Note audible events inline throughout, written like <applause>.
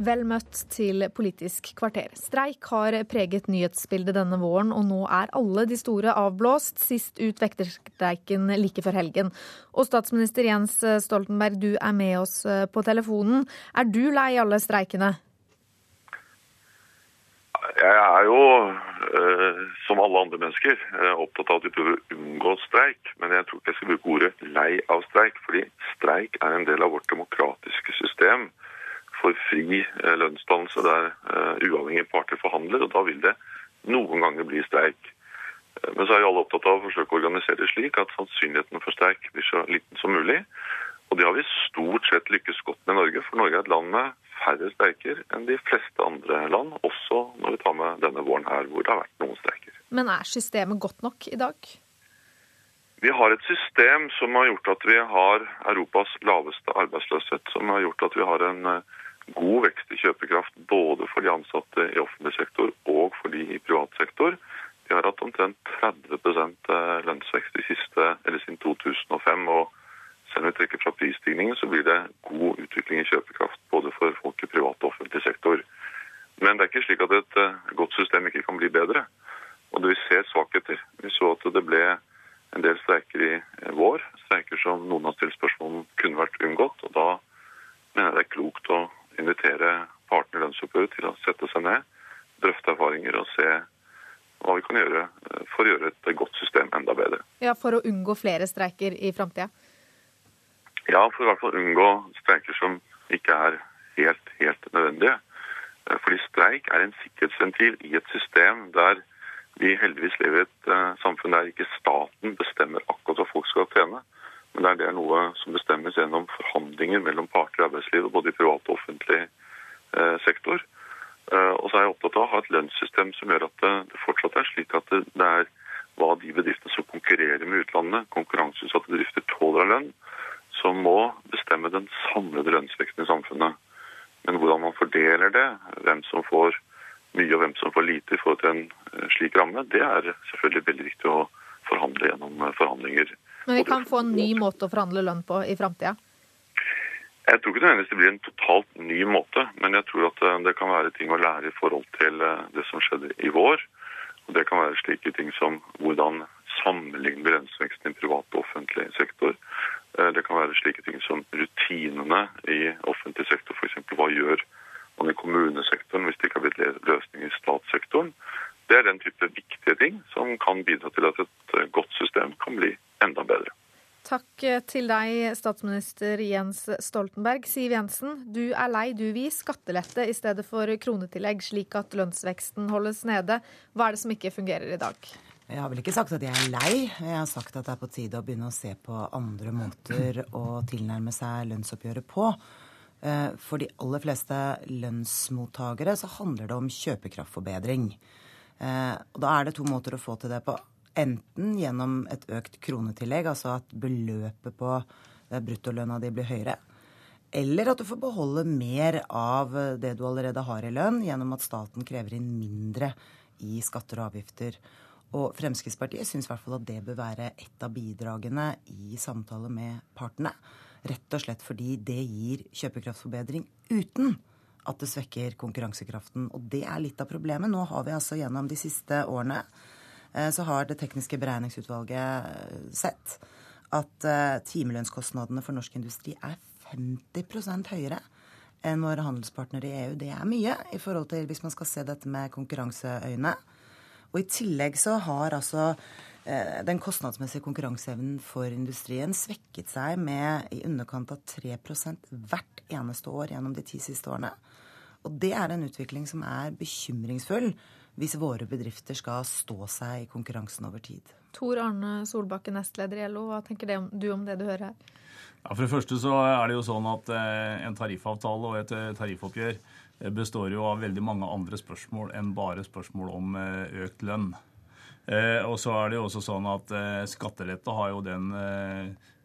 Vel møtt til Politisk kvarter. Streik har preget nyhetsbildet denne våren, og nå er alle de store avblåst. Sist ut vekterstreiken like før helgen. Og statsminister Jens Stoltenberg, du er med oss eh, på telefonen. Er du lei alle streikene? Jeg er jo, eh, som alle andre mennesker, eh, opptatt av at vi prøver å unngå streik. Men jeg tror ikke jeg skal bruke ordet lei av streik, fordi streik er en del av vårt demokratiske system for fri eh, lønnsdannelse der eh, uavhengige parter forhandler, og da vil det noen ganger bli streik. Eh, men så er jo alle opptatt av å forsøke å organisere slik at sannsynligheten for streik blir så liten som mulig. Og det har vi stort sett lykkes godt med i Norge, for Norge er et land med færre streiker enn de fleste andre land, også når vi tar med denne våren her hvor det har vært noen streiker. Men er systemet godt nok i dag? Vi har et system som har gjort at vi har Europas laveste arbeidsløshet, som har gjort at vi har en god vekst i kjøpekraft både for de ansatte i offentlig sektor og for de i privat sektor. De har hatt omtrent 30 eh, lønnsvekst i siste, eller siden 2005. og selv om vi trekker fra prisstigningen, så blir det god utvikling i kjøpekraft både for folk i privat og offentlig sektor. Men det er ikke slik at et eh, godt system ikke kan bli bedre. Og vi ser svakheter. Vi så at det ble en del streiker i eh, vår. Streiker som noen har stilt spørsmål om kunne vært unngått. og Da mener jeg det er klokt å invitere partene i lønnsoppgjøret til å sette seg ned, drøfte erfaringer og se hva vi kan gjøre eh, for å gjøre et godt system enda bedre. Ja, For å unngå flere streiker i framtida? Ja, for i hvert fall unngå streiker som ikke er helt, helt nødvendige. Eh, fordi streik er en sikkerhetsventil i et system der vi heldigvis lever i et uh, samfunn der ikke staten bestemmer akkurat hva folk skal tjene. Men det er noe som bestemmes gjennom forhandlinger mellom parter i arbeidslivet, både i privat og offentlig eh, sektor. Eh, og så er jeg opptatt av å ha et lønnssystem som gjør at det fortsatt er slik at det, er hva de bedriftene som konkurrerer med utlandet, konkurranseutsatte bedrifter, tåler av lønn, som må bestemme den samlede lønnsveksten i samfunnet. Men hvordan man fordeler det, hvem som får mye og hvem som får lite i forhold til en eh, slik ramme, det er selvfølgelig veldig viktig å forhandle gjennom forhandlinger men vi kan få en ny måte å forhandle lønn på i framtida? Jeg tror ikke nødvendigvis det blir en totalt ny måte, men jeg tror at eh, det kan være ting å lære i forhold til eh, det som skjedde i vår. Og Det kan være slike ting som hvordan sammenligne lønnsveksten i privat og offentlig sektor. Eh, det kan være slike ting som rutinene i offentlig sektor, f.eks. hva gjør man i kommunesektoren hvis det ikke har blitt løsning i statssektoren. Det er den type viktige ting som kan bidra til at et godt system kan bli enda bedre. Takk til deg, statsminister Jens Stoltenberg. Siv Jensen, du er lei. Du vil skattelette i stedet for kronetillegg, slik at lønnsveksten holdes nede. Hva er det som ikke fungerer i dag? Jeg har vel ikke sagt at jeg er lei. Jeg har sagt at det er på tide å begynne å se på andre måter å tilnærme seg lønnsoppgjøret på. Eh, for de aller fleste lønnsmottakere så handler det om kjøpekraftforbedring. Eh, og da er det to måter å få til det på. Enten gjennom et økt kronetillegg, altså at beløpet på eh, bruttolønna di blir høyere. Eller at du får beholde mer av det du allerede har i lønn, gjennom at staten krever inn mindre i skatter og avgifter. Og Fremskrittspartiet syns i hvert fall at det bør være et av bidragene i samtale med partene. Rett og slett fordi det gir kjøpekraftforbedring uten at det svekker konkurransekraften. Og det er litt av problemet. Nå har vi altså gjennom de siste årene Eh, så har Det tekniske beregningsutvalget eh, sett at eh, timelønnskostnadene for norsk industri er 50% høyere enn våre handelspartnere i EU. Det er mye i forhold til hvis man skal se dette med konkurranseøyne. Og i tillegg så har altså den kostnadsmessige konkurranseevnen for industrien svekket seg med i underkant av 3% hvert eneste år gjennom de ti siste årene. Og det er en utvikling som er bekymringsfull hvis våre bedrifter skal stå seg i konkurransen over tid. Tor Arne Solbakken, nestleder i LO, hva tenker du om det du hører her? Ja, for det første så er det jo sånn at eh, En tariffavtale og et eh, tariffoppgjør eh, består jo av veldig mange andre spørsmål enn bare spørsmål om økt lønn. Og så er det jo også sånn at skattelette har jo den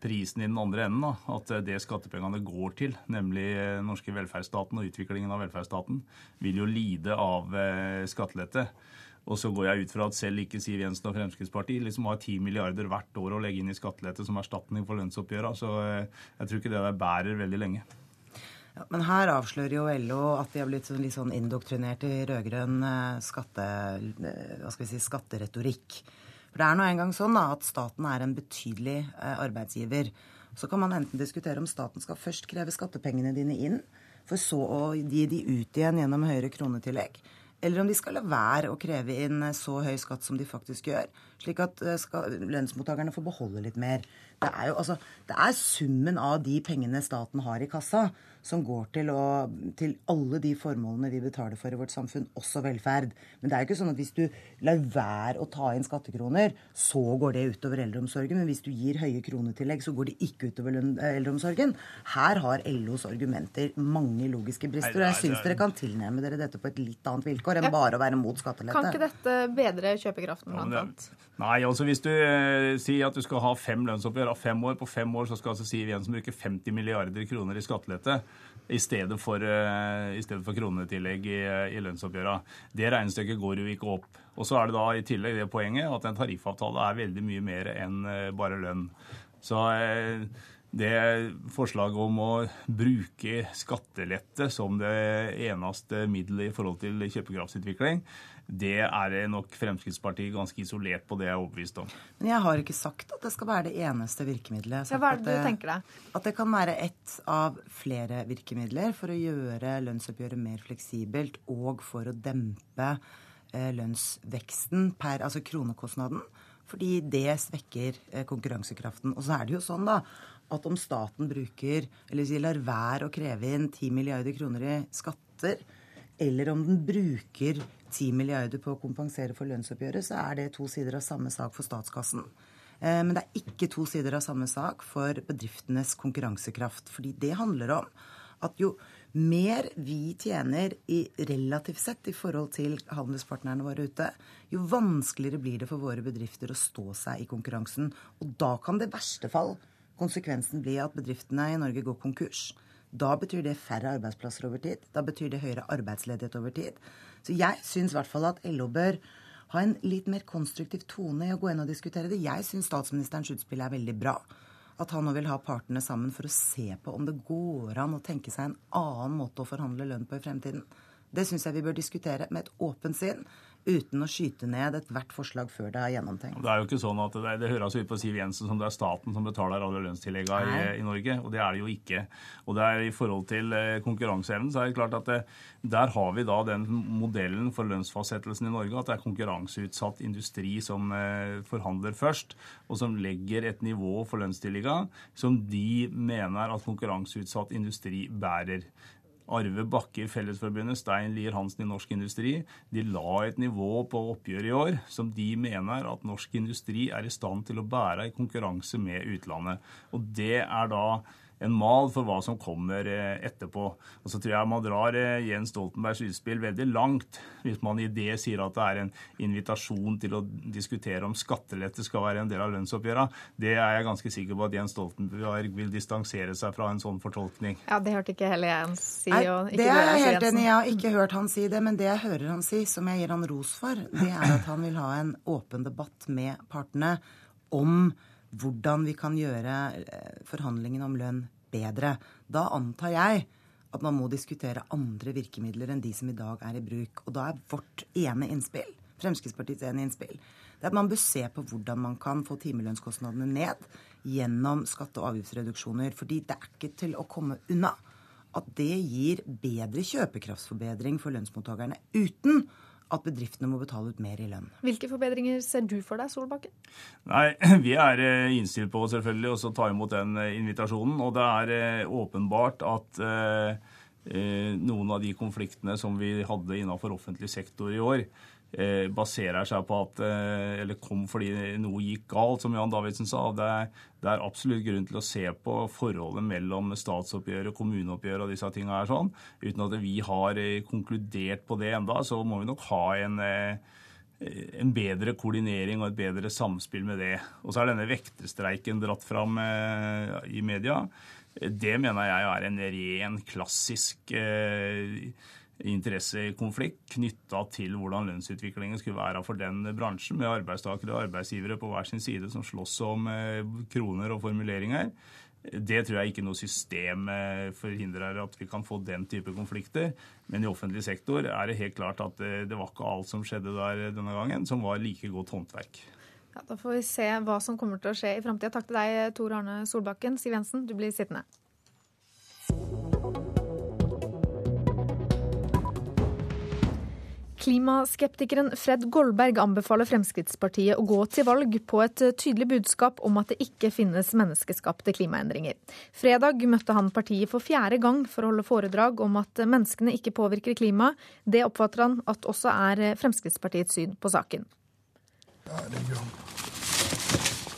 prisen i den andre enden. Da, at det skattepengene går til, nemlig den norske velferdsstaten og utviklingen av velferdsstaten, vil jo lide av eh, skattelette. Og så går jeg ut fra at selv ikke Siv Jensen og Fremskrittspartiet liksom har 10 milliarder hvert år å legge inn i skattelette som erstatning for lønnsoppgjøra. Så eh, jeg tror ikke det der bærer veldig lenge. Ja, men her avslører jo LO at de har blitt sånn, litt sånn indoktrinert i rød-grønn eh, skatte, eh, si, skatteretorikk. For det er nå engang sånn da, at staten er en betydelig eh, arbeidsgiver. Så kan man enten diskutere om staten skal først kreve skattepengene dine inn, for så å gi de ut igjen gjennom høyere kronetillegg. Eller om de skal la være å kreve inn så høy skatt som de faktisk gjør, slik at lønnsmottakerne får beholde litt mer. Det er jo altså, det er summen av de pengene staten har i kassa, som går til, å, til, alle de formålene vi betaler for i vårt samfunn, også velferd. Men det er jo ikke sånn at hvis du lar være å ta inn skattekroner, så går det utover eldreomsorgen. Men hvis du gir høye kronetillegg, så går det ikke utover eh, eldreomsorgen. Her har LOs argumenter mange logiske brister, og jeg syns dere kan tilnærme dere dette på et litt annet vilkår enn bare å være mot skattelette. Kan ikke dette bedre kjøpekraften, blant annet? Nei, altså hvis du eh, sier at du skal ha fem lønnsoppgjør av fem år, på fem år så skal altså Siv Jensen bruke 50 milliarder kroner i skattelette i stedet for, uh, i stedet for kronetillegg i, i lønnsoppgjøra. Det regnestykket går jo ikke opp. Og så er det da i tillegg det poenget at en tariffavtale er veldig mye mer enn uh, bare lønn. Så det forslaget om å bruke skattelette som det eneste middelet i forhold til kjøpekraftsutvikling, det er nok Fremskrittspartiet ganske isolert på, det jeg er overbevist om. Men jeg har ikke sagt at det skal være det eneste virkemidlet. Ja, hva er det du tenker deg? At det kan være ett av flere virkemidler for å gjøre lønnsoppgjøret mer fleksibelt og for å dempe eh, lønnsveksten per altså kronekostnaden. Fordi det svekker eh, konkurransekraften. Og så er det jo sånn da at om staten bruker, eller lar være å kreve inn 10 milliarder kroner i skatter, eller om den bruker 10 milliarder på å kompensere for lønnsoppgjøret, så er det to sider av samme sak for statskassen. Eh, men det er ikke to sider av samme sak for bedriftenes konkurransekraft. Fordi det handler om at jo mer vi tjener i relativt sett i forhold til handelspartnerne våre ute, jo vanskeligere blir det for våre bedrifter å stå seg i konkurransen. Og da kan det verste fall konsekvensen bli at bedriftene i Norge går konkurs. Da betyr det færre arbeidsplasser over tid. Da betyr det høyere arbeidsledighet over tid. Så jeg syns i hvert fall at LO bør ha en litt mer konstruktiv tone i å gå inn og diskutere det. Jeg syns statsministerens utspill er veldig bra. At han nå vil ha partene sammen for å se på om det går an å tenke seg en annen måte å forhandle lønn på i fremtiden. Det syns jeg vi bør diskutere med et åpent sinn uten å skyte ned ethvert forslag før det er gjennomtenkt. Det er jo ikke sånn at det, det høres ut på Siv Jensen som det er staten som betaler alle lønnstilleggene i, i, Norge, og det er det jo ikke. Og det er I forhold til eh, konkurranseevnen så er det klart at det, der har vi da den modellen for lønnsfastsettelsen i Norge at det er konkurranseutsatt industri som eh, forhandler først, og som legger et nivå for lønnstillegga som de mener at konkurranseutsatt industri bærer. Arve Bakke i Fellesforbundet, Stein Lier Hansen i Norsk Industri, de la et nivå på oppgjøret i år som de mener at norsk industri er i stand til å bære i konkurranse med utlandet. Og det er da en mal for hva som kommer eh, etterpå. Og så tror jeg man drar eh, Jens Stoltenbergs utspill veldig langt hvis man i det sier at det er en invitasjon til å diskutere om skattelette skal være en del av lønnsoppgjøra. Det er jeg ganske sikker på at Jens Stoltenberg vil distansere seg fra en sånn fortolkning. Ja, Det hørte ikke heller Jens si. Nei, det er jeg helt enig i. Jeg har ikke hørt han si det. Men det jeg hører han si, som jeg gir han ros for, det er at han vil ha en åpen debatt med partene om hvordan vi kan gjøre eh, forhandlingene om lønn bedre. Da antar jeg at man må diskutere andre virkemidler enn de som i dag er i bruk. Og da er vårt ene innspill, Fremskrittspartiets ene innspill, det er at man bør se på hvordan man kan få timelønnskostnadene ned gjennom skatte- og avgiftsreduksjoner. Fordi det er ikke til å komme unna at det gir bedre kjøpekraftsforbedring for lønnsmottakerne uten at bedriftene må betale ut mer i lønn. Hvilke forbedringer ser du for deg, Solbakken? Nei, <clears throat> Vi er eh, innstilt på selvfølgelig å ta imot den eh, invitasjonen. Og det er eh, åpenbart at noen av de konfliktene som vi hadde innenfor offentlig sektor i år, baserer seg på at eh, Eller kom fordi noe gikk galt, som Jan Davidsen sa. Det er, det er absolutt grunn til å se på forholdet mellom statsoppgjøret, og kommuneoppgjør og disse tingene her sånn. Uten at vi har eh, konkludert på det enda, så må vi nok ha en en bedre koordinering og et bedre samspill med det. Og så er denne vekterstreiken dratt fram i media. Det mener jeg er en ren, klassisk eh, interessekonflikt knytta til hvordan lønnsutviklingen skulle være for den bransjen, med arbeidstakere og arbeidsgivere på hver sin side som slåss om eh, kroner og formuleringer. Det tror jeg ikke noe system eh, forhindrer at vi kan få den type konflikter. Men i offentlig sektor er det helt klart at det, det var ikke alt som skjedde der denne gangen, som var like godt håndverk. Ja, da får vi se hva som kommer til å skje i framtida. Takk til deg, Tor Arne Solbakken. Siv Jensen, du blir sittende. Klimaskeptikeren Fred Goldberg anbefaler Fremskrittspartiet å gå til valg på et tydelig budskap om at det ikke finnes menneskeskapte klimaendringer. Fredag møtte han partiet for fjerde gang for å holde foredrag om at menneskene ikke påvirker klimaet. Det oppfatter han at også er Fremskrittspartiets syn på saken.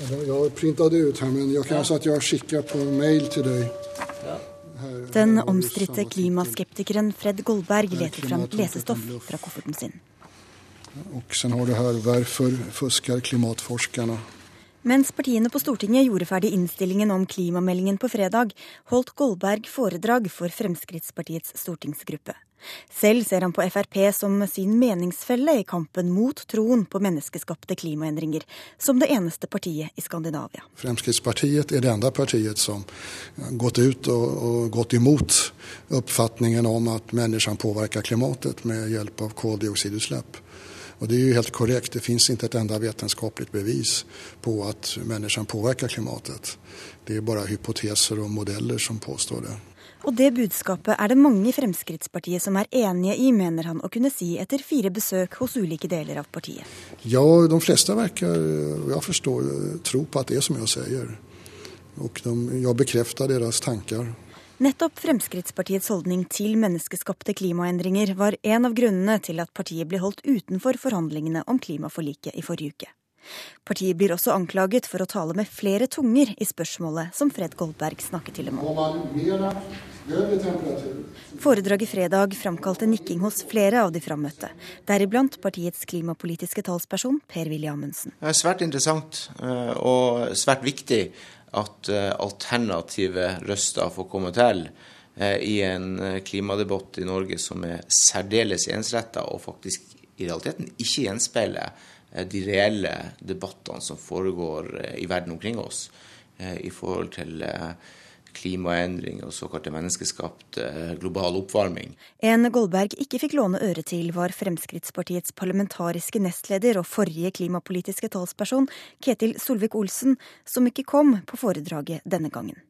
Jeg har printet det ut her, men jeg kan si at jeg har skickat på mail til deg. Den omstridte klimaskeptikeren Fred Goldberg leter fram lesestoff fra kofferten sin. Og så har du her 'Hvorfor fusker klimaforskerne'? Mens partiene på Stortinget gjorde ferdig innstillingen om klimameldingen på fredag, holdt Goldberg foredrag for Fremskrittspartiets stortingsgruppe. Selv ser han på Frp som sin meningsfelle i kampen mot troen på menneskeskapte klimaendringer, som det eneste partiet i Skandinavia. Fremskrittspartiet er det enda partiet som har gått ut og, og gått imot oppfatningen om at menneskene påvirker klimatet med hjelp av koldioksidutslipp. Og det er jo helt korrekt. Det finnes ikke et enda vitenskapelig bevis på at menneskene påvirker klimatet. Det er bare hypoteser og modeller som påstår det. Og det budskapet er det mange i Fremskrittspartiet som er enige i, mener han å kunne si etter fire besøk hos ulike deler av partiet. Ja, de fleste virker, jeg forstår, tro på at det er som jeg sier. Og de, jeg bekrefter deres tanker. Nettopp Fremskrittspartiets holdning til menneskeskapte klimaendringer var en av grunnene til at partiet ble holdt utenfor forhandlingene om klimaforliket i forrige uke. Partiet blir også anklaget for å tale med flere tunger i spørsmålet som Fred Goldberg snakket til dem om. Foredraget fredag framkalte nikking hos flere av de frammøtte, deriblant partiets klimapolitiske talsperson Per-Willy Amundsen. Det er svært interessant eh, og svært viktig at eh, alternative røster får komme til eh, i en eh, klimadebatt i Norge som er særdeles ensretta, og faktisk i realiteten ikke gjenspeiler de reelle debattene som foregår i verden omkring oss i forhold til klimaendring og såkalte menneskeskapt global oppvarming. En Goldberg ikke fikk låne øre til, var Fremskrittspartiets parlamentariske nestleder og forrige klimapolitiske talsperson Ketil Solvik-Olsen, som ikke kom på foredraget denne gangen.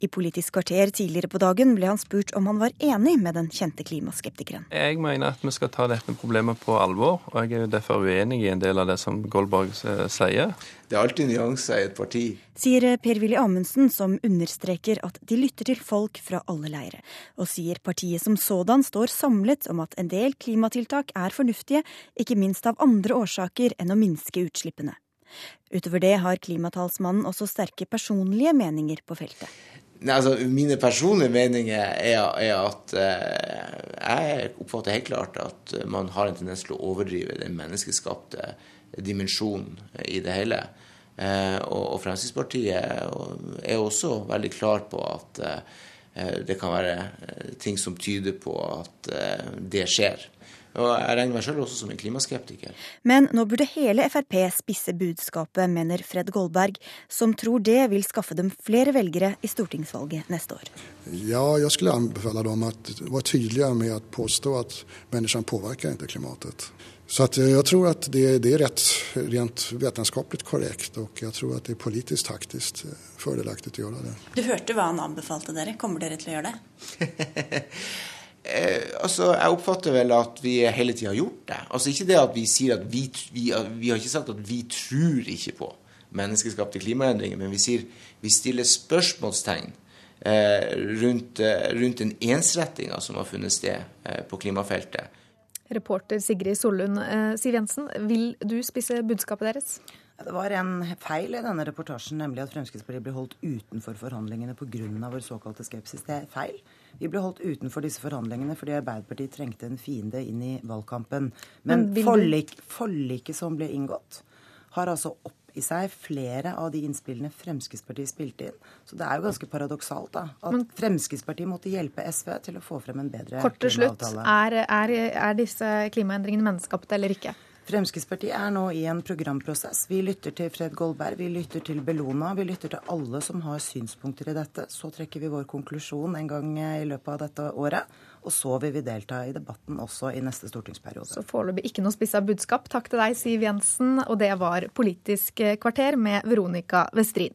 I Politisk kvarter tidligere på dagen ble han spurt om han var enig med den kjente klimaskeptikeren. Jeg mener at vi skal ta dette problemet på alvor, og jeg er jo derfor uenig i en del av det som Goldberg sier. Det er alltid nyanser i et parti. Sier Per-Willy Amundsen, som understreker at de lytter til folk fra alle leire. Og sier partiet som sådan står samlet om at en del klimatiltak er fornuftige, ikke minst av andre årsaker enn å minske utslippene. Utover det har klimatalsmannen også sterke personlige meninger på feltet. Nei, altså, mine personlige meninger er, er at eh, jeg oppfatter helt klart at man har en tendens til å overdrive den menneskeskapte dimensjonen i det hele. Eh, og, og, Fremskrittspartiet er også veldig klar på at eh, det kan være eh, ting som tyder på at eh, det skjer. Og jeg regner meg selv også som en klimaskeptiker. Men nå burde hele Frp spisse budskapet, mener Fred Goldberg, som tror det vil skaffe dem flere velgere i stortingsvalget neste år. Ja, jeg skulle anbefale dem å være tydelige med å påstå at menneskene påvirker ikke klimatet. Så jeg jag tror at det, det, er rett, rent vitenskapelig korrekt og jeg tror at det er politisk taktisk fordelaktig å gjøre det. Du hørte hva han anbefalte dere. Kommer dere til å gjøre det? <laughs> Eh, altså, Jeg oppfatter vel at vi hele tida har gjort det. Altså Ikke det at vi sier at vi, vi, vi har ikke sagt at vi tror ikke på menneskeskapte klimaendringer, men vi sier vi stiller spørsmålstegn eh, rundt, eh, rundt den ensrettinga som har funnet sted eh, på klimafeltet. Reporter Sigrid Sollund. Eh, Siv Jensen, vil du spisse budskapet deres? Det var en feil i denne reportasjen, nemlig at Fremskrittspartiet ble holdt utenfor forhandlingene pga. vår såkalte skepsis. Det er feil. Vi ble holdt utenfor disse forhandlingene fordi Arbeiderpartiet trengte en fiende inn i valgkampen. Men, Men forlik, forliket som ble inngått, har altså opp i seg flere av de innspillene Fremskrittspartiet spilte inn. Så det er jo ganske paradoksalt da, at Fremskrittspartiet måtte hjelpe SV til å få frem en bedre Kort til slutt, er, er, er disse klimaendringene menneskeskapte eller ikke? Fremskrittspartiet er nå i en programprosess. Vi lytter til Fred Goldberg, vi lytter til Bellona, vi lytter til alle som har synspunkter i dette. Så trekker vi vår konklusjon en gang i løpet av dette året. Og så vil vi delta i debatten også i neste stortingsperiode. Så foreløpig ikke noe spissa budskap. Takk til deg, Siv Jensen. Og det var Politisk kvarter med Veronica Westrin.